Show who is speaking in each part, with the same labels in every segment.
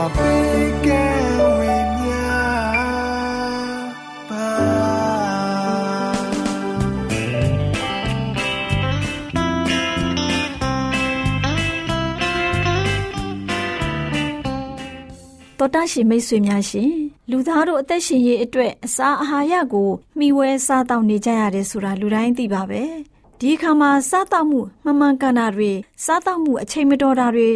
Speaker 1: တော်တရှိမိတ်ဆွေများရှင်လူသားတို့အသက်ရှင်ရေးအတွက်အစာအာဟာရကိုမျှဝဲစားတောက်နေကြရတယ်ဆိုတာလူတိုင်းသိပါပဲဒီအခါမှာစားတောက်မှုမှန်မှန်ကန်တာတွေစားတောက်မှုအချိန်မတော်တာတွေ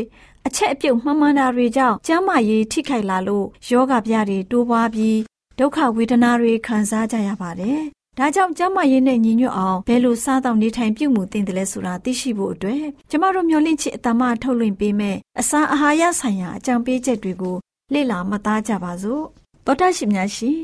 Speaker 1: အချက်အပြုတ်မှန်မှန်တာတွေကြောင့်ကျန်းမာရေးထိခိုက်လာလို့ယောဂဗျာတွေတိုးပွားပြီးဒုက္ခဝေဒနာတွေခံစားကြရပါတယ်။ဒါကြောင့်ကျန်းမာရေးနဲ့ညီညွတ်အောင်ဘယ်လိုစားသောက်နေထိုင်ပြုမှုသင့်တယ်လဲဆိုတာသိရှိဖို့အတွက်ကျမတို့မျှဝင့်ချစ်အတမထုတ်လွှင့်ပေးမယ်အစာအာဟာရဆိုင်ရာအကြံပေးချက်တွေကိုလေ့လာမှတ်သားကြပါစို့။သောတာရှင်များရှင်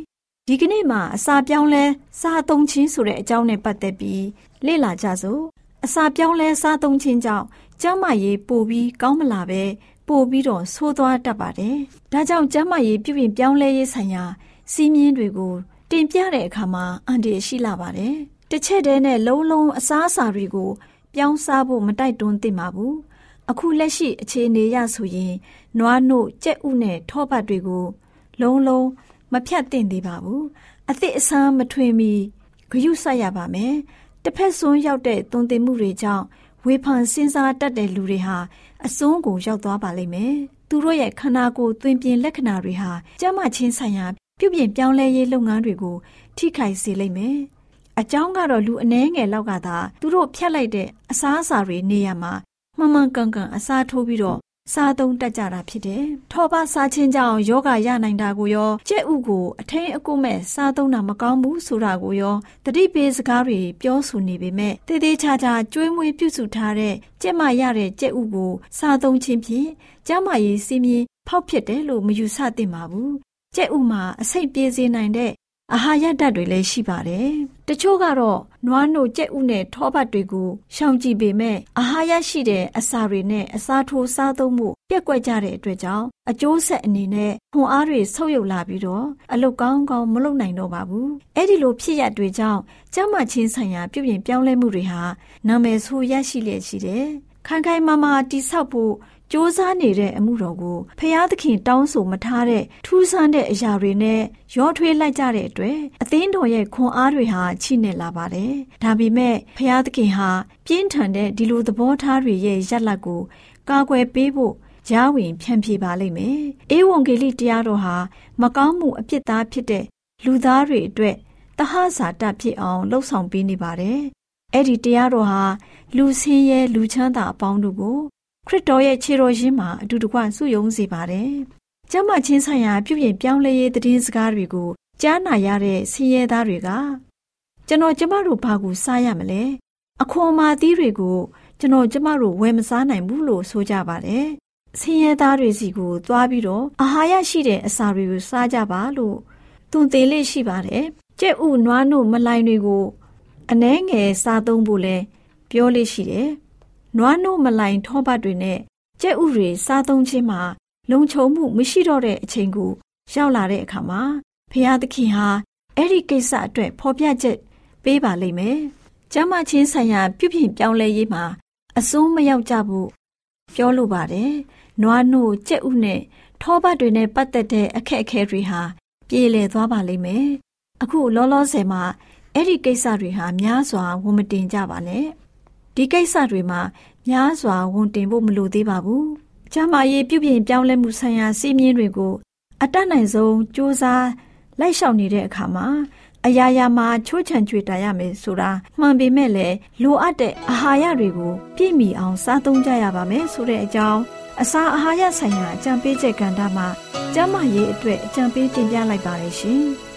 Speaker 1: ဒီကနေ့မှာအစာပြောင်းလဲစားသုံးခြင်းဆိုတဲ့အကြောင်းနဲ့ပတ်သက်ပြီးလေ့လာကြစို့။အစာပြောင်းလဲစားသုံးခြင်းကြောင့် ကျန်းမာရေးပိုပြီးကောင်းမလာပဲပိုပြီးတော့ဆိုးသွားတတ်ပါတယ်။ဒါကြောင့်ကျန်းမာရေးပြုပြင်ပြောင်းလဲရေးဆိုင်ရာစီးမြင်တွေကိုတင်ပြတဲ့အခါမှာအန်ဒီရှိလာပါတယ်။တစ်ချက်တည်းနဲ့လုံးလုံးအစားအစာတွေကိုပြောင်းစားဖို့မတိုက်တွန်းသင့်ပါဘူး။အခုလက်ရှိအခြေအနေရဆိုရင်နွားနို့ကြက်ဥနဲ့ထောပတ်တွေကိုလုံးလုံးမဖြတ်သင့်သေးပါဘူး။အသစ်အဆန်းမထွင်မီဂရုစိုက်ရပါမယ်။တစ်ဖက်စွန်းရောက်တဲ့သွန်သင်မှုတွေကြောင့် ဝေဖန်စဉ်းစားတတ်တဲ့လူတွေဟာအစွန်းကိုရောက်သွားပါလိမ့်မယ်။သူတို့ရဲ့ခန္ဓာကိုယ်သွင်ပြင်လက္ခဏာတွေဟာကျန်းမာခြင်းဆိုင်ရာပြုပြင်ပြောင်းလဲရေးလုပ်ငန်းတွေကိုထိခိုက်စေလိမ့်မယ်။အကြောင်းကတော့လူအနှဲငယ်လောက်ကသာသူတို့ဖြတ်လိုက်တဲ့အစားအစာတွေနေရမှာမှန်မှန်ကန်ကန်အစားထိုးပြီးတော့ စားသုံးတတ်ကြတာဖြစ်တယ်။ထောပါစားခြင်းကြောင့်ယောဂရနိုင်တာကိုရောကြက်ဥကိုအထင်းအကုမဲ့စားသုံးတာမကောင်းဘူးဆိုတာကိုရောတတိပေးစကားတွေပြောဆိုနေပေမဲ့တေးသေးချာချာကျွေးမွေးပြုစုထားတဲ့ကြက်မရတဲ့ကြက်ဥကိုစားသုံးခြင်းဖြင့်ကျန်းမာရေးစီးမြင်ဖောက်ဖြစ်တယ်လို့မယူဆသင့်ပါဘူး။ကြက်ဥမှာအဆိပ်ပြေးစေနိုင်တဲ့ အာဟာရဓာတ်တွေလည်းရှိပါတယ်။တချို့ကတော့နွားနို့ကြက်ဥနဲ့ထောပတ်တွေကိုရှောင်ကြည့်ပေမဲ့အာဟာရရှိတဲ့အစာတွေနဲ့အစာထိုးစားသုံးမှုပြက်ကွက်ကြတဲ့အတွက်ကြောင့်အကျိုးဆက်အနေနဲ့ခွန်အားတွေဆုပ်ယုပ်လာပြီးတော့အလုတ်ကောင်းကောင်းမလုပ်နိုင်တော့ပါဘူး။အဲ့ဒီလိုဖြစ်ရတွေကြောင့်ကျန်းမာခြင်းဆိုင်ရာပြုပြင်ပြောင်းလဲမှုတွေဟာနာမည်ဆိုးရရှိလျက်ရှိတယ်။ခိုင်ခိုင်မာမာတိဆောက်ဖို့ စ조사နေတဲ့အမှုတော်ကိုဖျားသခင်တောင်းဆိုမထားတဲ့ထူးဆန်းတဲ့အရာတွေနဲ့ရောထွေးလိုက်ကြတဲ့အတွက်အသင်းတော်ရဲ့ခွန်အားတွေဟာချိနေလာပါတယ်။ဒါပေမဲ့ဖျားသခင်ဟာပြင်းထန်တဲ့ဒီလိုသဘောထားတွေရဲ့ရက်လက်ကိုကာကွယ်ပေးဖို့ကြားဝင်ဖြန့်ဖြေပါလိမ့်မယ်။အေဝံဂေလိတရားတော်ဟာမကောင်းမှုအပြစ်သားဖြစ်တဲ့လူသားတွေအတွက်တဟဇာတဖြစ်အောင်လှုပ်ဆောင်ပေးနေပါတယ်။အဲ့ဒီတရားတော်ဟာလူဆင်းရဲလူချမ်းသာအပေါင်းတို့ကို ခရစ်တော်ရဲ့ခြေတော်ရင်းမှာအတူတကွဆုယုံစေပါတယ်။ကျမ်းမာခြင်းဆိုင်ရာပြုပြင်ပြောင်းလဲရေးသတင်းစကားတွေကိုကြားနာရတဲ့ဆင်းရဲသားတွေကကျွန်တော်ကျမတို့ဘာကိုစားရမလဲ။အခွန်မာသီးတွေကိုကျွန်တော်ကျမတို့ဝယ်မစားနိုင်ဘူးလို့ဆိုကြပါတယ်။ဆင်းရဲသားတွေစီကိုသွားပြီးတော့အာဟာရရှိတဲ့အစာတွေကိုစားကြပါလို့သူသေးလေးရှိပါတယ်။ကြက်ဥနွားနို့မလိုင်တွေကိုအနှဲငယ်စားသုံးဖို့လဲပြောလေးရှိတယ်။ နွားနို့မလိုင်ထောပတ်တွေနဲ့ကြက်ဥတွေစားသုံးခြင်းမှာလုံခြုံမှုမရှိတော့တဲ့အချိန်ကိုရောက်လာတဲ့အခါမှာဖျားသခင်ဟာအဲ့ဒီကိစ္စအတွက်ဖော်ပြချက်ပေးပါလိမ့်မယ်။ကျမ်းမာခြင်းဆိုင်ရာပြုပြင်ပြောင်းလဲရေးမှာအစိုးမရောက်ကြဘူးပြောလိုပါတယ်။နွားနို့ကြက်ဥနဲ့ထောပတ်တွေနဲ့ပတ်သက်တဲ့အခက်အခဲတွေဟာပြေလည်သွားပါလိမ့်မယ်။အခုလောလောဆယ်မှာအဲ့ဒီကိစ္စတွေဟာများစွာဝန်မတင်ကြပါနဲ့။ ဒီကိစ္စတွေမှာများစွာဝန်တင်ဖို့မလိုသေးပါဘူး။ကျမရေးပြုပြင်ပြောင်းလဲမှုဆိုင်ရာစီးမြင်တွေကိုအတတ်နိုင်ဆုံးစူးစမ်းလိုက်လျှောက်နေတဲ့အခါမှာအရာရာမှာချိုးချံချွေတာရမယ်ဆိုတာမှန်ပေမဲ့လည်းလိုအပ်တဲ့အာဟာရတွေကိုပြည့်မီအောင်စားသုံးကြရပါမယ်ဆိုတဲ့အကြောင်းအစာအာဟာရဆိုင်ရာအကြံပေးချက်ကဏ္ဍမှာကျမရေးအတွက်အကြံပေးတင်ပြလိုက်ပါတယ်ရှင်။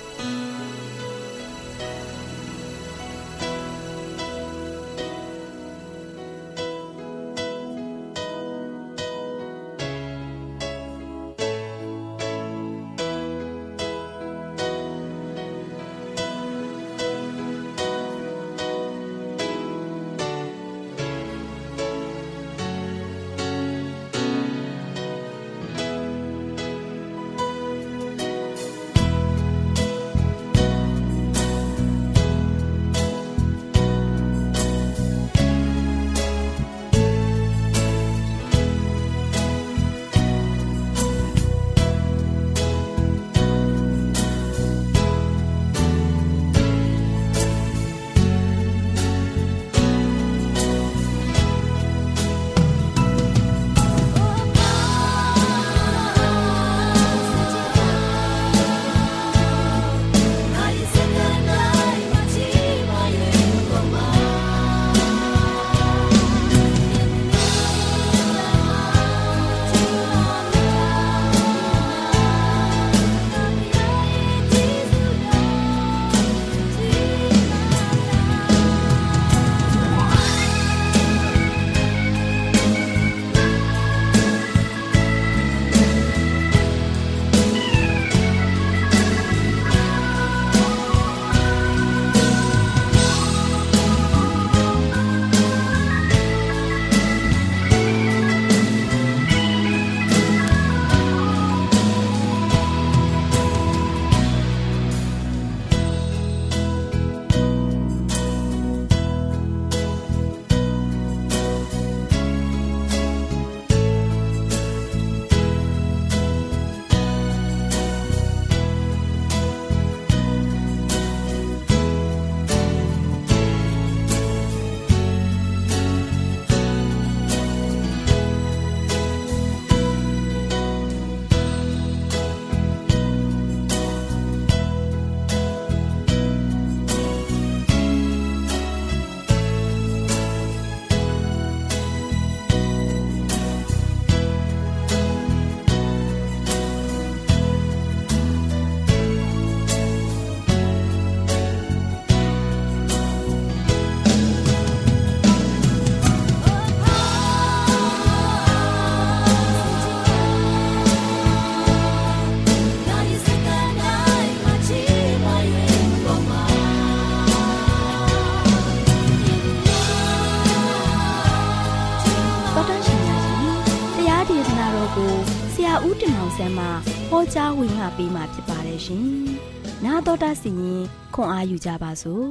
Speaker 2: ဦးတင်အောင်ဆန်းမှဟောကြားဝင်ငါပေးมาဖြစ်ပါတယ်ရှင်။나တော်တာစီရင်ခွန်အားယူကြပါစို့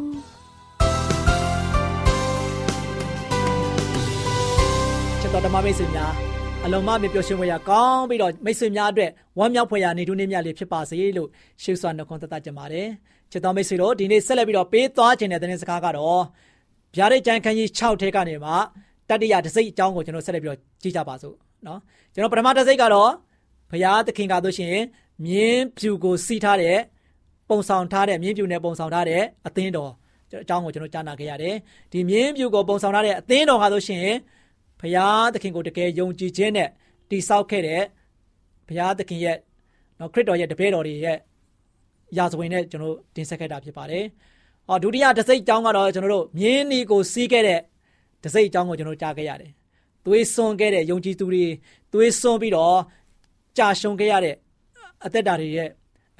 Speaker 2: ။
Speaker 3: ချစ်တော်ဓမ္မမိတ်ဆွေများအလုံးမမြပျော်ရွှင်ဖွယ်ရာကောင်းပြီးတော့မိတ်ဆွေများအတွက်ဝမ်းမြောက်ဖွယ်ရာနေထူးနေမြတ်လေးဖြစ်ပါစေလို့ရှေးစွာနှုတ်ခွန်းသက်သကြပါတယ်။ချစ်တော်မိတ်ဆွေတို့ဒီနေ့ဆက်လက်ပြီးတော့ပေးသွားခြင်းတဲ့တဲ့စကားကတော့ဗျာဒိတ်ကျမ်းခန်းကြီး6ထဲကနေမှတတိယတစ်စိတ်အကြောင်းကိုကျွန်တော်ဆက်လက်ပြီးတော့ကြည့်ကြပါစို့နော်။ကျွန်တော်ပထမတစ်စိတ်ကတော့ ဘုရားသခင်ကဆိုရှင်မြင်းဖြူကိုစီးထားတဲ့ပုံဆောင်ထားတဲ့မြင်းဖြူနဲ့ပုံဆောင်ထားတဲ့အသင်းတော်အကြောင်းကိုကျွန်တော်ကြားနာခဲ့ရတယ်ဒီမြင်းဖြူကိုပုံဆောင်ထားတဲ့အသင်းတော်ဟာဆိုရှင်ဘုရားသခင်ကိုတကယ်ယုံကြည်ခြင်းနဲ့တိဆောက်ခဲ့တဲ့ဘုရားသခင်ရဲ့နော်ခရစ်တော်ရဲ့တပည့်တော်တွေရဲ့ရာဇဝင်နဲ့ကျွန်တော်တင်ဆက်ခဲ့တာဖြစ်ပါတယ်။အော်ဒုတိယတစိတ်အကြောင်းကတော့ကျွန်တော်တို့မြင်းနီကိုစီးခဲ့တဲ့တစိတ်အကြောင်းကိုကျွန်တော်ကြားခဲ့ရတယ်။သွေးစွန်းခဲ့တဲ့ယုံကြည်သူတွေသွေးစွန်းပြီးတော့ ကြာရှုံခဲ့ရတဲ့အသက်တာတွေရဲ့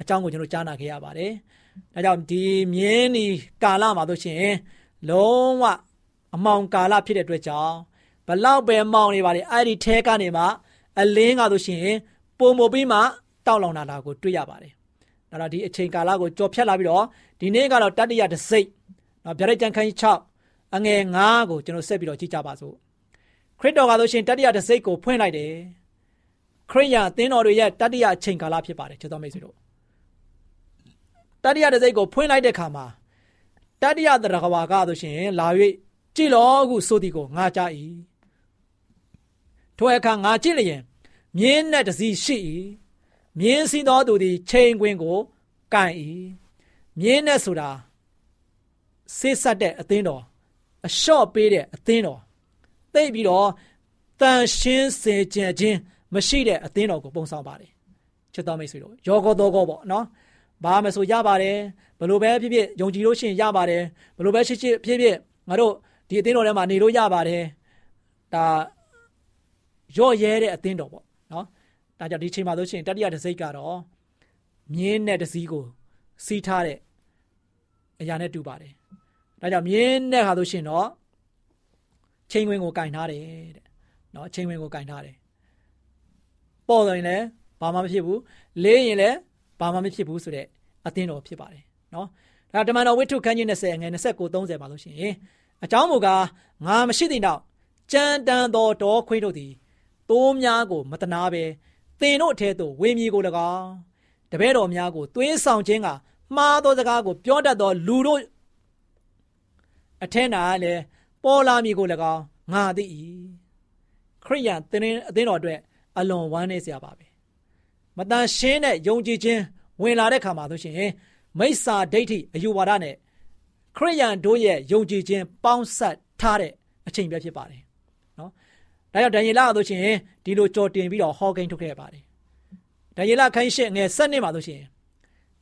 Speaker 3: အကြောင်းကိုကျွန်တော်ကြားနာခဲ့ရပါတယ်။ဒါကြောင့်ဒီမြင်းဒီကာလမှာဆိုရှင်လုံးဝအမောင်ကာလဖြစ်တဲ့အတွက်ကြောင့်ဘလောက်ပဲမောင်းနေပါလေအဲ့ဒီထဲကနေမှအလင်းကဆိုရှင်ပုံမပြီးမှတောက်လောင်လာတာကိုတွေ့ရပါတယ်။ဒါတော့ဒီအချိန်ကာလကိုကြော်ဖြတ်လာပြီးတော့ဒီနေ့ကတော့တတ္တိယတစိတ်နော်ဗျာဒိတ်ကြံခန်းကြီး6အငယ်9ကိုကျွန်တော်ဆက်ပြီးတော့ကြည့်ကြပါစို့။ခရစ်တော်ကဆိုရှင်တတ္တိယတစိတ်ကိုဖွင့်လိုက်တယ်။ ခရစ်ယာန်အသင်းတော်တွေရဲ့တတ္တိယအချိန်ကာလဖြစ်ပါတယ်ချစ်တော်မိတ်ဆွေတို့။တတ္တိယတစိတ်ကိုဖွင့်လိုက်တဲ့ခါမှာတတ္တိယတရကဝါကဆိုရှင်လာ၍ကြည်လောဟုဆိုသည်ကိုငါကြား၏ထိုအခါငါကြည့်လျင်မြင်းနဲ့တစည်းရှိ၏မြင်းစည်းသောသူသည်ချိန်ခွင်ကိုကန်၏မြင်းနဲ့ဆိုတာဆေးဆက်တဲ့အသင်းတော်အလျှော့ပေးတဲ့အသင်းတော်သိပြီးတော့တန်ရှင်းစေခြင်းချင်း မရှိတဲ့အသင်းတော်ကိုပုံဆောင်ပါတယ်ချစ်တော်မိတ်ဆွေတို့ယောဂောသောကောပေါ့နော်ဘာမဆိုရပါတယ်ဘလို့ပဲဖြစ်ဖြစ်ယုံကြည်လို့ရှိရင်ရပါတယ်ဘလို့ပဲရှိရှိဖြစ်ဖြစ်ငါတို့ဒီအသင်းတော်ထဲမှာနေလို့ရပါတယ်ဒါရော့ရဲတဲ့အသင်းတော်ပေါ့နော်ဒါကြောင့်ဒီချိန်မှာဆိုရှင်တတိယတစ်စိတ်ကတော့မြင်းနဲ့တစည်းကိုစီးထားတဲ့အရာနဲ့တူပါတယ်ဒါကြောင့်မြင်းနဲ့ဟာဆိုရှင်တော့ချိန်ဝင်ကိုကင်ထားတယ်တဲ့နော်ချိန်ဝင်ကိုကင်ထားတယ် ပေါ်တယ်လည်းဘာမှမဖြစ်ဘူးလေးရင်လည်းဘာမှမဖြစ်ဘူးဆိုတဲ့အသင်းတော်ဖြစ်ပါတယ်နော်ဒါတမန်တော်ဝိထုခန်းကြီး20ငယ်29 30ပါလို့ရှိရင်အကြောင်းမူကားငါမရှိသည့်နောက်ကြမ်းတမ်းသောတောခွေးတို့သည်သိုးများကိုမတနာပဲသင်တို့အထဲသို့ဝေမြေကို၎င်းတပည့်တော်များကိုသွေးဆောင်ခြင်းကမှားသောစကားကိုပြောတတ်သောလူတို့အထက်နာလည်းပေါ်လာမည်ကို၎င်းငါသိ၏ခရိယန်သင်အသင်းတော်အတွက် အလွန်ဝမ်းနည်းစရာပါပဲမတန်ရှင်းတဲ့ယုံကြည်ခြင်းဝင်လာတဲ့ခါမှာဆိုရှင်မိစ္ဆာဒိဋ္ဌိအယူဝါဒနဲ့ခရိယန်တို့ရဲ့ယုံကြည်ခြင်းပေါင်းဆက်ထားတဲ့အချိန်ပဲဖြစ်ပါတယ်နော်ဒါကြောင့်ဒံယေလကဆိုရှင်ဒီလိုကြော်တင်ပြီးတော့ဟောကိန်းထုတ်ခဲ့ပါတယ်ဒံယေလခိုင်းရှင်းငယ်7နှစ်မှာဆိုရှင်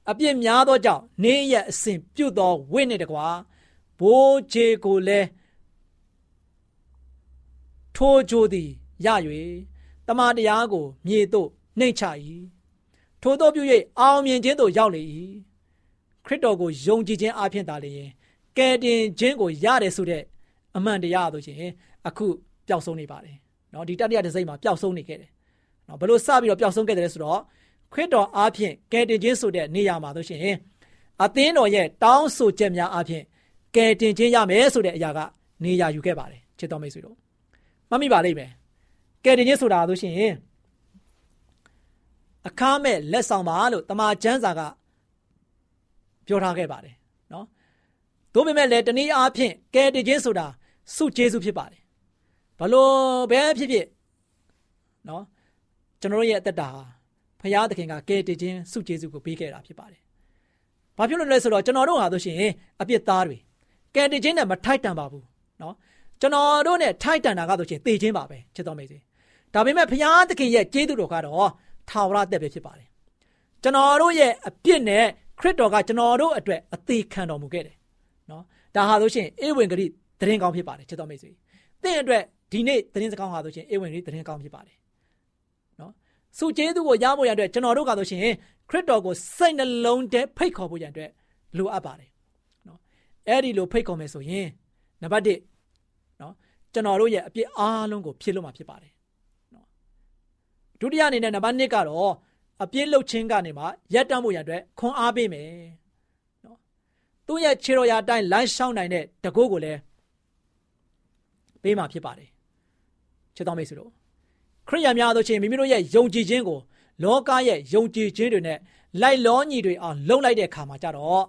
Speaker 3: အပြစ်များသောကြောင့်နေရဲ့အစဉ်ပြုတ်သောဝိနဲ့တကွာဘိုးခြေကိုလည်းထိုးကြိုးသည်ရ၍ တမန်တရားကို မြေသို့နှိမ့်ချ၏ထို့သောပြု၍အောင်မြင်ခြင်းသို့ရောက်လေ၏ခရစ်တော်ကိုယုံကြည်ခြင်းအပြင်သာလျှင်ကယ်တင်ခြင်းကိုရတယ်ဆိုတဲ့အမှန်တရားဆိုရှင်အခုပျောက်ဆုံးနေပါတယ်เนาะဒီတတိယတစ်စိမ့်မှာပျောက်ဆုံးနေခဲ့တယ်เนาะဘလို့စပြီးတော့ပျောက်ဆုံးခဲ့တယ်ဆိုတော့ခရစ်တော်အားဖြင့်ကယ်တင်ခြင်းဆိုတဲ့နေရာမှာဆိုရှင်အသင်းတော်ရဲ့တောင်းဆိုချက်များအားဖြင့်ကယ်တင်ခြင်းရမယ်ဆိုတဲ့အရာကနေရာယူခဲ့ပါတယ်ချစ်တော်မိတ်ဆွေတို့မှတ်မိပါလိမ့်မယ် ကယ်တင်ခြင်းဆိုတာဆိုရှင်အခါမဲ့လက်ဆောင်ပါလို့တမန်ကျမ်းစာကပြောထားခဲ့ပါတယ်နော်။ဒါပေမဲ့လည်းတနည်းအားဖြင့်ကယ်တင်ခြင်းဆိုတာစုကျေးဇူးဖြစ်ပါတယ်။ဘလို့ပဲဖြစ်ဖြစ်နော်ကျွန်တော်ရဲ့အသက်တာဟာဖရာသခင်ကကယ်တင်ခြင်းစုကျေးဇူးကိုပေးခဲ့တာဖြစ်ပါတယ်။ဘာဖြစ်လို့လဲဆိုတော့ကျွန်တော်တို့ဟာဆိုရှင်အပြစ်သားတွေကယ်တင်ခြင်းနဲ့မထိုက်တန်ပါဘူးနော်။ကျွန်တော်တို့နဲ့ထိုက်တန်တာကဆိုရှင်သေခြင်းပါပဲချစ်တော်မိတ်ဆွေ။ ဒါပေမဲ့ဖရာသခင်ရဲ့ကျေးဇူးတော်ကတော့ထာဝရတက်ပဲဖြစ်ပါတယ်။ကျွန်တော်တို့ရဲ့အပြစ်နဲ့ခရစ်တော်ကကျွန်တော်တို့အတွက်အသေးခံတော်မူခဲ့တယ်နော်ဒါဟာဆိုရှင်အေဝံဂရိသတင်းကောင်းဖြစ်ပါတယ်ချစ်တော်မိတ်ဆွေသင်အတွက်ဒီနေ့သတင်းစကားဟာဆိုရှင်အေဝံဂရိသတင်းကောင်းဖြစ်ပါတယ်နော်စုကျေးသူကိုရဖို့ရန်အတွက်ကျွန်တော်တို့ကဆိုရှင်ခရစ်တော်ကိုစိတ်နှလုံးထဲဖိတ်ခေါ်ဖို့ရန်အတွက်လိုအပ်ပါတယ်နော်အဲ့ဒီလိုဖိတ်ခေါ်မယ်ဆိုရင်နံပါတ်1နော်ကျွန်တော်တို့ရဲ့အပြစ်အားလုံးကိုဖြည့်လို့မှာဖြစ်ပါတယ်နော် ဒုတိယအနေနဲ့နံပါတ်2ကတော့အပြစ်လုပ်ခြင်းကနေမှရက်တမ်းဖို့ရအတွက်ခွန်အားပေးမယ်နော်သူ့ရဲ့ခြေတော်ရာအတိုင်းလမ်းလျှောက်နိုင်တဲ့တကုတ်ကိုလည်းပေးမှာဖြစ်ပါတယ်ချစ်တော်မိတ်ဆွေတို့ခရိယံများတို့ချင်းမိမိတို့ရဲ့ယုံကြည်ခြင်းကို လောကရဲ့ယုံကြည်ခြင်းတွေနဲ့လိုက်လောညီတွေအောင်လုံလိုက်တဲ့ခါမှာကြတော့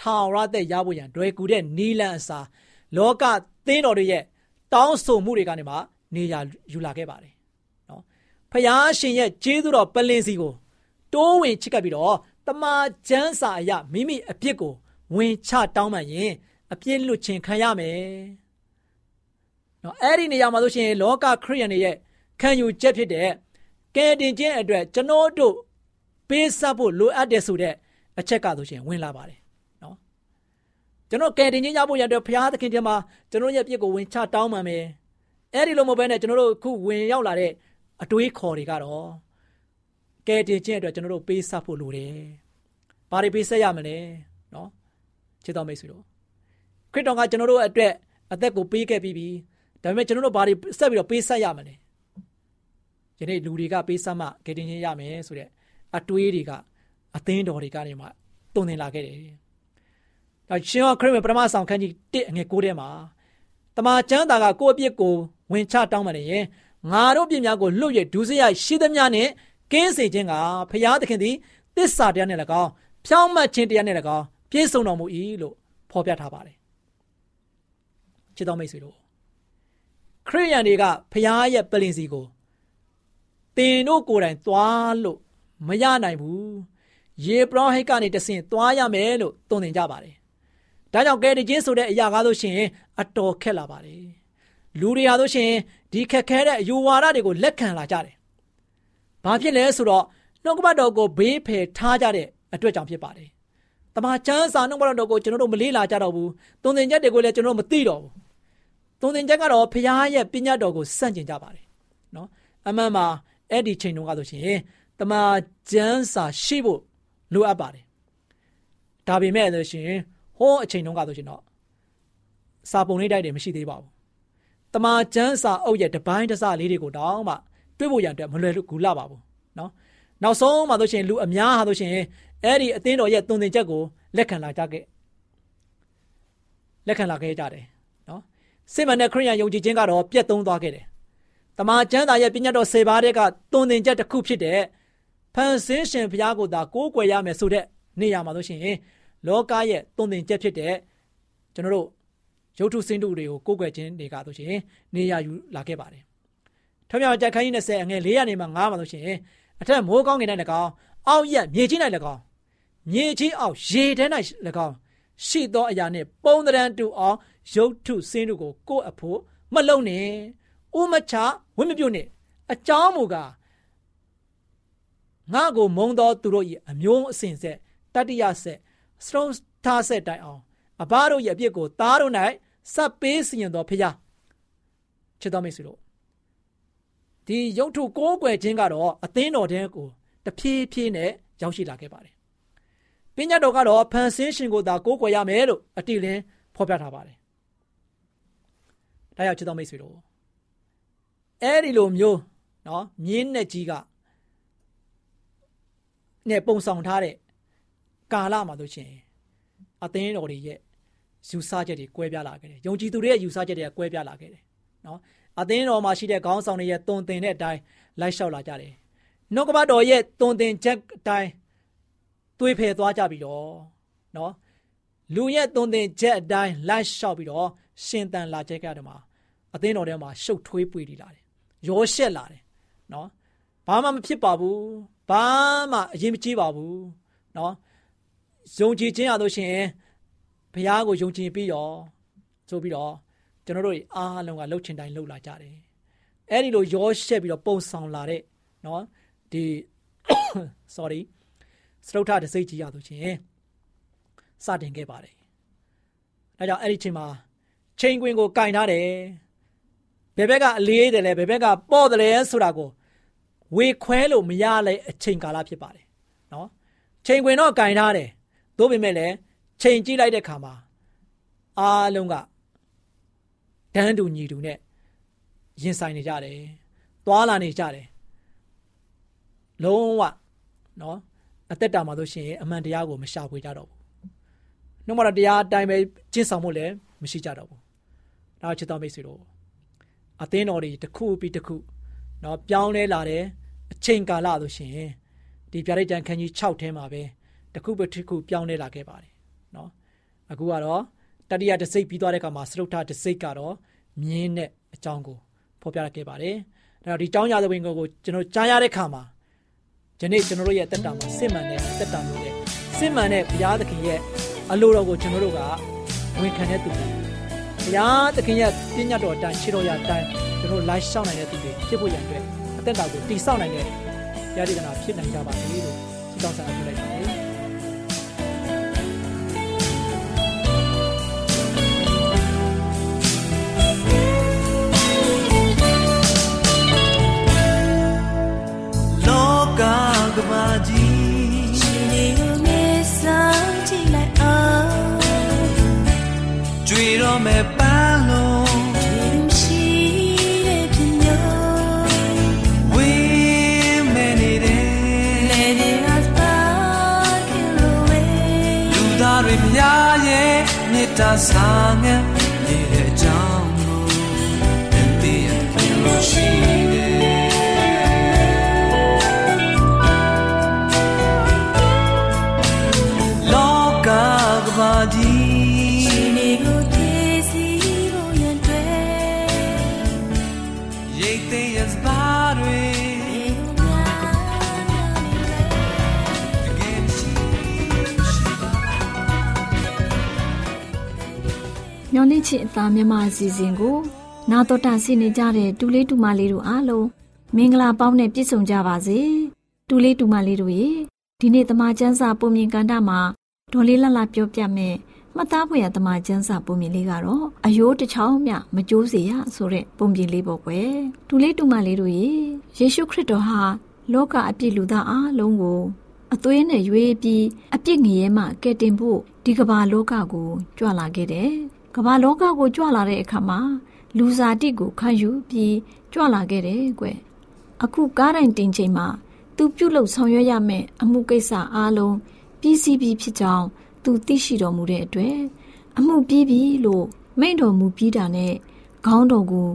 Speaker 3: ထောင်ရတဲ့ရဖို့ရန်တွယ်ကူတဲ့နီလန်အစာလောကသင်းတော်တွေရဲ့တောင်းဆိုမှုတွေကနေမှနေရာယူလာခဲ့ပါတယ် ဖယားရှင်ရဲ့ကျေးဇူးတော်ပလင်စီကိုတိုးဝင်ချစ်ကပ်ပြီးတော့တမာကျမ်းစာအရမိမိအပြစ်ကိုဝင်ချတောင်းမှရင်အပြစ်လွတ်ခြင်းခံရမယ်။နော်အဲ့ဒီနေရာမှာဆိုရှင်လောကခရိယန်တွေရဲ့ခံယူချက်ဖြစ်တဲ့ကယ်တင်ခြင်းအတွက်ကျွန်တော်တို့ပေးဆပ်ဖို့လိုအပ်တယ်ဆိုတဲ့အချက်ကဆိုရှင်ဝင်လာပါတယ်။နော်ကျွန်တော်ကယ်တင်ခြင်းရဖို့ရတဲ့ဘုရားသခင်ထံမှာကျွန်တော်ရဲ့ပြစ်ကိုဝင်ချတောင်းမှမယ်။အဲ့ဒီလိုမဟုတ်ဘဲနဲ့ကျွန်တော်တို့အခုဝင်ရောက်လာတဲ့ အတွေးခေါ်တွေကတော့ကဲတင်ခြင်းအတွက်ကျွန်တော်တို့ပေးဆက်ဖို့လိုတယ်။ဘာတွေပေးဆက်ရမလဲနော်ချစ်တော်မိတ်ဆွေတို့ခရစ်တော်ကကျွန်တော်တို့အတွက်အသက်ကိုပေးခဲ့ပြီးပြီဒါပေမဲ့ကျွန်တော်တို့ဘာတွေဆက်ပြီးတော့ပေးဆက်ရမလဲယနေ့လူတွေကပေးဆက်မှဂေတင်ချင်းရမယ်ဆိုတဲ့အတွေးတွေကအသင်းတော်တွေကနေမှတုံသင်လာခဲ့တယ်။ဒါရှင်ဟောခရစ်ဝင်ပထမဆောင်ခန်းကြီး1အငယ်9ထဲမှာတမန်ကျမ်းသာကကိုယ့်အပြစ်ကိုဝင်ချတောင်းပန်ရင် ငါတို့ပြစ်များကိုလွတ်ရဒုစရိုက်ရှိသမျှနဲ့ကင်းစေခြင်းကဖရာသခင်သည်တစ္ဆာတရားနဲ့၎င်းဖြောင်းမှတ်ခြင်းတရားနဲ့၎င်းပြည့်စုံတော်မူ၏လို့ဖော်ပြထားပါတယ်။ချစ်တော်မိတ်ဆွေတို့ခရိယန်တွေကဖရာရဲ့ပလင်စီကိုတင်တို့ကိုယ်တိုင်သွားလို့မရနိုင်ဘူးယေဘရဟိတ်ကနေတဆင့်သွားရမယ်လို့သွန်သင်ကြပါတယ်။ဒါကြောင့်ကဲတချင်းဆိုတဲ့အရာကားလို့ရှိရင်အတော်ခက်လာပါတယ်။လူတွေဟာလို့ရှိရင် ဒီခက်ခဲတဲ့အယူဝါဒတွေကိုလက်ခံလာကြတယ်။ဘာဖြစ်လဲဆိုတော့နှုတ်ကပတ်တော်ကိုဘေးဖယ်ထားကြတဲ့အတွက်ကြောင့်ဖြစ်ပါတယ်။တမန်ကျမ်းစာနှုတ်ကပတ်တော်ကိုကျွန်တော်တို့မလေးလာကြတော့ဘူး။သွန်သင်ချက်တွေကိုလည်းကျွန်တော်တို့မသိတော့ဘူး။သွန်သင်ချက်ကတော့ဖခင်ရဲ့ပညာတော်ကိုစန့်ကျင်ကြပါတယ်။နော်။အမှန်မှာအဲ့ဒီချိန်တုန်းကဆိုရှင်တမန်ကျမ်းစာရှိဖို့လိုအပ်ပါတယ်။ဒါပေမဲ့ဆိုရှင်ဟောအချိန်တုန်းကဆိုရှင်တော့စာပုံလေးတိုက်တယ်မရှိသေးပါဘူး။ တမန်ကျမ်းစာအုပ်ရဲ့တပိုင်းတစလေးတွေကိုတောင်းမှတွေ့ဖို့ရန်အတွက်မလွယ်ကူလာပါဘူးနော်။နောက်ဆုံးမှဆိုရှင်လူအများဟာဆိုရှင်အဲ့ဒီအသင်းတော်ရဲ့တုံသင်ချက်ကိုလက်ခံလာကြခဲ့လက်ခံလာခဲ့ကြတယ်နော်။စိတ်မှန်တဲ့ခရိယန်ယုံကြည်ခြင်းကတော့ပြတ်သုံးသွားခဲ့တယ်။တမန်ကျမ်းစာရဲ့ပညာတော်၁၀ပါးတဲ့ကတုံသင်ချက်တစ်ခုဖြစ်တဲ့ဖန်ဆင်းရှင်ဘုရားကိုသာကိုးကွယ်ရမယ်ဆိုတဲ့နေရာမှာဆိုရှင်လောကရဲ့တုံသင်ချက်ဖြစ်တဲ့ကျွန်တော်တို့ ရုပ်ထုစင်းတုတွေကိုကိုးကွယ်ခြင်းတွေကဆိုရှင်နေရာယူလာခဲ့ပါတယ်။ထမြောင်ကြက်ခိုင်း20အငယ်400နေမှာ9မှာဆိုရှင်အထက်မိုးကောင်းကင်၌၎င်းအောက်ရက်မြေကြီး၌၎င်းမြေကြီးအောက်ရေထဲ၌၎င်းရှိသောအရာနှင့်ပုံတရံတူအောင်ရုပ်ထုစင်းတို့ကိုကိုယ့်အဖို့မလုံနဲ့ဥမချဝိမပြုတ်နဲ့အကြောင်းမူကားငါကိုမုံသောသူတို့၏အမျိုးအစဉ်ဆက်တတ္တိယဆက်စတုံးထားဆက်တိုင်အောင်အဘတို့ရဲ့အပြစ်ကိုသားတို့၌ စပ်ပေးစီရင်တော်ဖျားချစ်တော်မိတ်ဆွေတို့ဒီရုပ်ထုကိုးကွယ်ခြင်းကတော့အသင်းတော်တဲ့ကိုတဖြည်းဖြည်းနဲ့ရောက်ရှိလာခဲ့ပါတယ်ပညာတော်ကတော့ဖန်ဆင်းရှင်ကိုသာကိုးကွယ်ရမယ်လို့အတိလင်းဖော်ပြထားပါတယ်ဒါကြောင့်ချစ်တော်မိတ်ဆွေတို့အဲ့ဒီလိုမျိုးနော်မြင်းနဲ့ကြီးကနဲ့ပုံဆောင်ထားတဲ့ကာလမှာဆိုရှင်အသင်းတော်တွေရဲ့ ယူဆချက်တွေကွဲပြားလာခဲ့တယ်။ယုံကြည်သူတွေရဲ့ယူဆချက်တွေကကွဲပြားလာခဲ့တယ်။နော်။အသင်းတော်မှာရှိတဲ့ခေါင်းဆောင်တွေရဲ့တုံတင်တဲ့အတိုင်းလိုက်လျှောက်လာကြတယ်။နှုတ်ကပတော်ရဲ့တုံတင်ချက်အတိုင်းတွေးဖယ်သွားကြပြီးတော့နော်။လူရဲ့တုံတင်ချက်အတိုင်းလိုက်လျှောက်ပြီးတော့ရှင်တန်လာကြတဲ့မှာအသင်းတော်ထဲမှာရှုပ်ထွေးပွေတည်လာတယ်။ရောရှက်လာတယ်။နော်။ဘာမှမဖြစ်ပါဘူး။ဘာမှအရင်မကြည့်ပါဘူး။နော်။ယုံကြည်ခြင်းရလို့ရှိရင် ဘုရားကိုယုံကြည်ပြီးတော့ဆိုပြီးတော့ကျွန်တော်တို့အားလုံးကလှုပ်ချင်တိုင်းလှုပ်လာကြတယ်အဲ့ဒီလိုရောရှက်ပြီးတော့ပုံဆောင်လာတဲ့เนาะဒီ sorry စတုထတစိတ်ကြီးရလို့ရှိရင်စတင်ခဲ့ပါတယ်ဒါကြောင့်အဲ့ဒီချိန်မှာချိန်ခွင်ကိုကင်ထားတယ်ဘယ်ဘက်ကအလေးတယ်လဲဘယ်ဘက်ကပေါ့တယ်လဲဆိုတာကိုဝေခွဲလို့မရလဲအချိန်ကာလဖြစ်ပါတယ်နော်ချိန်ခွင်တော့ကင်ထားတယ်သို့ပေမဲ့လည်း ချိန်ကြည့်လိုက်တဲ့ခါမှာအားလုံးကဒန်းတူညီတူနဲ့ရင်ဆိုင်နေကြတယ်သွားလာနေကြတယ်လုံးဝနော်အသက်တာမှာဆိုရှင်အမှန်တရားကိုမရှာဖွေကြတော့ဘူးနှုတ်မတော်တရားအတိုင်းပဲကျင့်ဆောင်ဖို့လည်းမရှိကြတော့ဘူးဒါချစ်တော်မိတ်ဆွေတို့အသင်းတော်တွေတစ်ခုပြီးတစ်ခုနော်ပြောင်းလဲလာတယ်အချိန်ကာလဆိုရှင်ဒီပြရိတ်တန်ခန်းကြီး6ထဲမှာပဲတခုပဲတစ်ခုပြောင်းလဲလာခဲ့ပါတယ်နော် အခုကတော့တတိယတစိတ်ပြီးသွားတဲ့အခါမှာစရုပ်ထတစိတ်ကတော့မြင်းနဲ့အကြောင်းကိုဖော်ပြခဲ့ပါတယ်ဒါတော့ဒီကြောင်းရသဝင်ကိုကျွန်တော်ကြားရတဲ့အခါမှာဒီနေ့ကျွန်တော်တို့ရဲ့တက်တာမှာစစ်မှန်တဲ့တက်တာမျိုးနဲ့စစ်မှန်တဲ့ဘုရားသခင်ရဲ့အလိုတော်ကိုကျွန်တော်တို့ကဝန်ခံတဲ့သူတွေဘုရားသခင်ရဲ့ပြညတ်တော်အတိုင်းခြေတော်ရအတိုင်းကျွန်တော်လိုက်ရှောက်နိုင်တဲ့သူတွေဖြစ်ဖို့ရန်အတွက်အသက်တာကိုတည်ဆောက်နိုင်တဲ့တရားဒေသနာဖြစ်နိုင်ကြပါစေလို့ဆုတောင်းဆန္ဒပြုလိုက်ပါတယ်
Speaker 4: တ္တာ
Speaker 5: ဆောင်ငယ်နေတဲ့အကြောင်းကိုသင်သိရခင်လို့ရှိတယ်လောကကဘာကြီး
Speaker 4: ရှင်နေကိုတည်စီဖို့ရန်တွေ
Speaker 5: ရိတ်သိမ်းရစပါတွေ
Speaker 1: မျော်လင့်ချစ်အသားမြမအစီအစဉ်ကို နာတော်တာဆင်နေကြတဲ့တူလေးတူမလေးတို့အားလုံးမင်္ဂလာပေါင်းနဲ့ပြည့်စုံကြပါစေတူလေးတူမလေးတို့ရေဒီနေ့တမချန်းစာပုံမြင်ကန်တာမှာဒေါ်လေးလတ်လပြောပြမယ်မှတ်သားဖွယ်ရတမချန်းစာပုံမြင်လေးကတော့အယိုးတစ်ချောင်းမြမကြိုးစေရဆိုတဲ့ပုံပြင်လေးပေါ့ကွယ်တူလေးတူမလေးတို့ရေယေရှုခရစ်တော်ဟာလောကအပြစ်လူသားအားလုံးကိုအသွေးနဲ့ရွေးပြီးအပြစ်ငရဲမှကယ်တင်ဖို့ဒီကမ္ဘာလောကကိုကြွလာခဲ့တယ်။ ကမ္ဘာလောကကိုကြွလာတဲ့အခါမှာလူစားတိကိုခံယူပြီးကြွလာခဲ့တယ်ကွ။အခုကားတိုင်းတင်ချိန်မှာသူပြုတ်လုပ်ဆောင်ရွက်ရမယ့်အမှုကိစ္စအားလုံးပြီးစီးပြီးဖြစ်ကြောင်းသူသိရှိတော်မူတဲ့အတွက်အမှုပြီးပြီလို့မိန့်တော်မူပြီးတာနဲ့ခေါင်းတော်ကို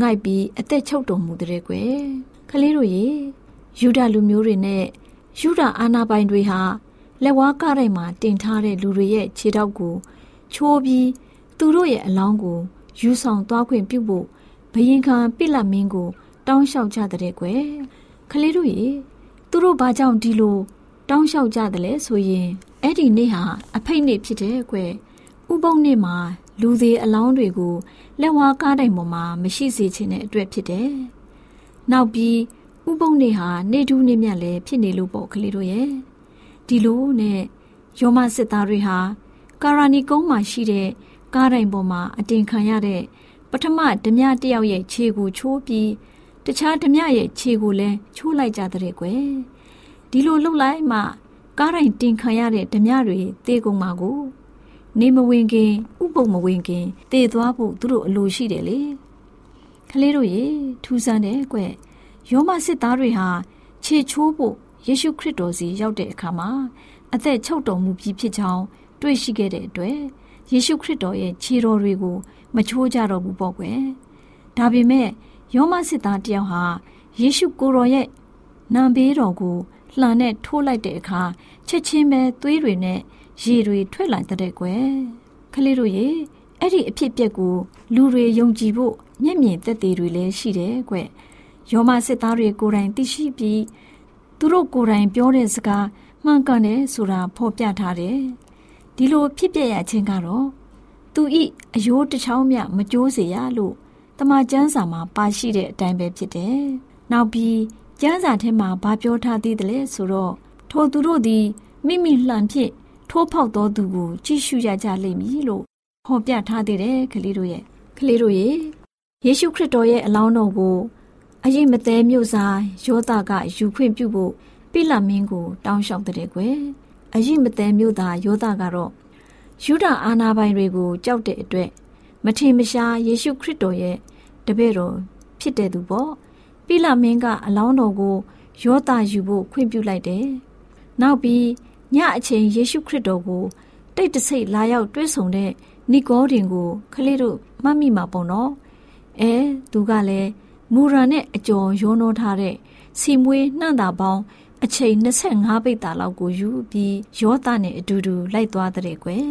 Speaker 1: ငိုက်ပြီးအသက်ချုပ်တော်မူတဲ့ကွယ်။ကလေးတို့ရေယူဒလူမျိုးတွေနဲ့ယူဒအာနာပိုင်တွေဟာလက်ဝါးကားတိုင်းမှာတင်ထားတဲ့လူတွေရဲ့ခြေထောက်ကိုချိုးပြီး သူတို့ရဲ့အလောင်းကိုယူဆောင်သွားခွင့်ပြုဖို့ဘယင်ခံပိလတ်မင်းကိုတောင်းလျှောက်ကြတဲ့ကွယ်ခလေးတို့ရေသူတို့ဘာကြောင့်ဒီလိုတောင်းလျှောက်ကြတယ်လဲဆိုရင်အဲ့ဒီနေ့ဟာအဖိတ်နေ့ဖြစ်တဲ့ကွယ်ဥပုံနေ့မှာလူသေးအလောင်းတွေကိုလက်ဝါးကားတိုင်းပေါ်မှာမရှိစေချင်တဲ့အတွက်ဖြစ်တယ်နောက်ပြီးဥပုံနေဟာနေထူးနေမြတ်လည်းဖြစ်နေလို့ပေါ့ကလေးတို့ရဲ့ဒီလိုနဲ့ယောမစစ်သားတွေဟာကာရာနီကုန်းမှာရှိတဲ့ ကားတိုင်ပေါ်မှာအတင်ခံရတဲ့ပထမဓမြတယောက်ရဲ့ခြေကိုချိုးပြီးတခြားဓမြရဲ့ခြေကိုလည်းချိုးလိုက်ကြတဲ့ကွယ်ဒီလိုလှုပ်လိုက်မှကားတိုင်တင်ခံရတဲ့ဓမြတွေတေကုန်မှာကိုနေမဝင်ခင်ဥပုံမဝင်ခင်တည်သွားဖို့သူတို့အလိုရှိတယ်လေကလေးတို့ရေထူးဆန်းတယ်ကွယ်ယောမစစ်သားတွေဟာခြေချိုးဖို့ယေရှုခရစ်တော်စီရောက်တဲ့အခါမှာအသက်ချုပ်တော်မူပြီးဖြစ်ကြောင်းတွေ့ရှိခဲ့တဲ့အတွက် ယေရှုခရစ်တော်ရဲ့ခြေတော်တွေကို မချိုးကြတော့ဘူးပေါ့ကွယ်ဒါပေမဲ့ယောမစစ်သားတယောက်ဟာယေရှုကိုယ်တော်ရဲ့နံပေးတော်ကိုလှန်နဲ့ထိုးလိုက်တဲ့အခါချက်ချင်းပဲသွေးတွေနဲ့ရေတွေထွက်လာတဲ့ကွယ်ခလေးတို့ရေအဲ့ဒီအဖြစ်ပြက်ကိုလူတွေယုံကြည်ဖို့မျက်မြင်သက်သေတွေလည်းရှိတယ်ကွယ်ယောမစစ်သားတွေကိုယ်တိုင်သိရှိပြီးသူတို့ကိုယ်တိုင်ပြောတဲ့စကားမှန်ကန်တယ်ဆိုတာဖော်ပြထားတယ် ဒီလိုဖြစ်ပြရခြင်းကတော့သူဤအယိုးတစ်ချောင်းမြမကြိုးစေရလို့တမန်ကျမ်းစာမှာပါရှိတဲ့အတိုင်းပဲဖြစ်တယ်နောက်ပြီးကျမ်းစာထဲမှာဘာပြောထားသေးတယ်လဲဆိုတော့ထိုသူတို့သည်မိမိလှန်ဖြင့်ထိုးဖောက်တော်သူကိုကြည့်ရှုရကြလိမ့်မည်လို့ဟောပြထားသေးတယ်ကလေးတို့ရဲ့ကလေးတို့ရဲ့ယေရှုခရစ်တော်ရဲ့အလောင်းတော်ကိုအရေးမသေးမြို့စားယောသကယူခွင့်ပြုဖို့ပိလမင်းကိုတောင်းလျှောက်တဲ့ကွယ် အရေးမသေးမြို့သားယောသကတော့ယူဒအာနာပိုင်တွေကိုကြောက်တဲ့အတွက်မထင်မရှားယေရှုခရစ်တော်ရဲ့တပည့်တော်ဖြစ်တဲ့သူပေါ့ပိလမင်းကအလောင်းတော်ကိုယောသယူဖို့ခွင့်ပြုလိုက်တယ်နောက်ပြီးညအချိန်ယေရှုခရစ်တော်ကိုတိတ်တဆိတ်လာရောက်တွေ့ဆုံတဲ့နီကောဒင်ကိုခလေးတို့မှတ်မိမှာပေါ့နော်အဲသူကလည်းမူရာနဲ့အကျော်ရောနှောထားတဲ့စီမွေးနှံ့တာပေါင်း အချိန်25ပိတ်တာလောက်ကိုယူပြီးယောသနဲ့အတူတူလိုက်သွားတဲ့ကွယ်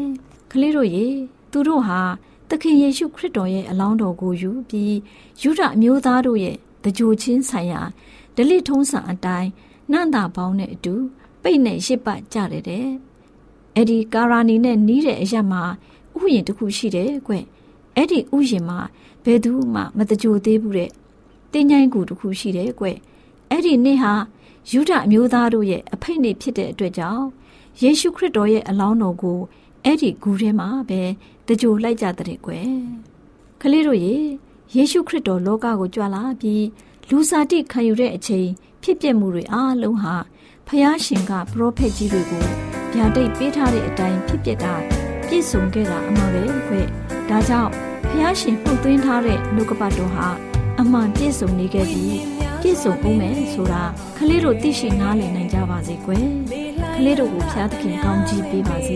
Speaker 1: ကလေးတို့ရေသူတို့ဟာသခင်ယေရှုခရစ်တော်ရဲ့အလောင်းတော်ကိုယူပြီးယူဒအမျိုးသားတို့ရဲ့တကြိုချင်းဆိုင်ရာဒလိထုံးစံအတိုင်းနှံ့တာပေါင်းနဲ့အတူပိတ်နဲ့ရှစ်ပတ်ကြတယ်တဲ့အဲ့ဒီကာရာနီနဲ့နီးတဲ့အရက်မှာဥယျာဉ်တစ်ခုရှိတယ်ကွအဲ့ဒီဥယျာဉ်မှာဘယ်သူမှမတကြိုသေးဘူးတဲ့တင်းញိုင်းကူတစ်ခုရှိတယ်ကွအဲ့ဒီနေ့ဟာ ယူဒအမျိုးသားတို့ရဲ့အဖိတ်နေ့ဖြစ်တဲ့အတွက်ကြောင့်ယေရှုခရစ်တော်ရဲ့အလောင်းတော်ကိုအဲ့ဒီဂူထဲမှာပဲတကြိုလိုက်ကြတဲ့ကွယ်ကလေးတို့ရေယေရှုခရစ်တော်လောကကိုကြွလာပြီးလူစားတိခံယူတဲ့အချိန်ဖြစ်ပျက်မှုတွေအားလုံးဟာဖျားရှင်ကပရောဖက်ကြီးတွေကိုဗျာဒိတ်ပေးထားတဲ့အတိုင်းဖြစ်ပျက်တာပြည့်စုံခဲ့တာအမှန်ပဲခွဲ့ဒါကြောင့်ဖျားရှင်ပုတ်သွင်းထားတဲ့နှုတ်ကပတ်တော်ဟာအမှန်ပြည့်စုံနေခဲ့ပြီး ပြည့်စုံအောင်မယ်ဆိုတာခလေးတို့သိရှိနားလည်နိုင်ကြပါစေကွယ်ခလေးတို့ကိုဖျားသခင်ကောင်းကြီးပေးပါစေ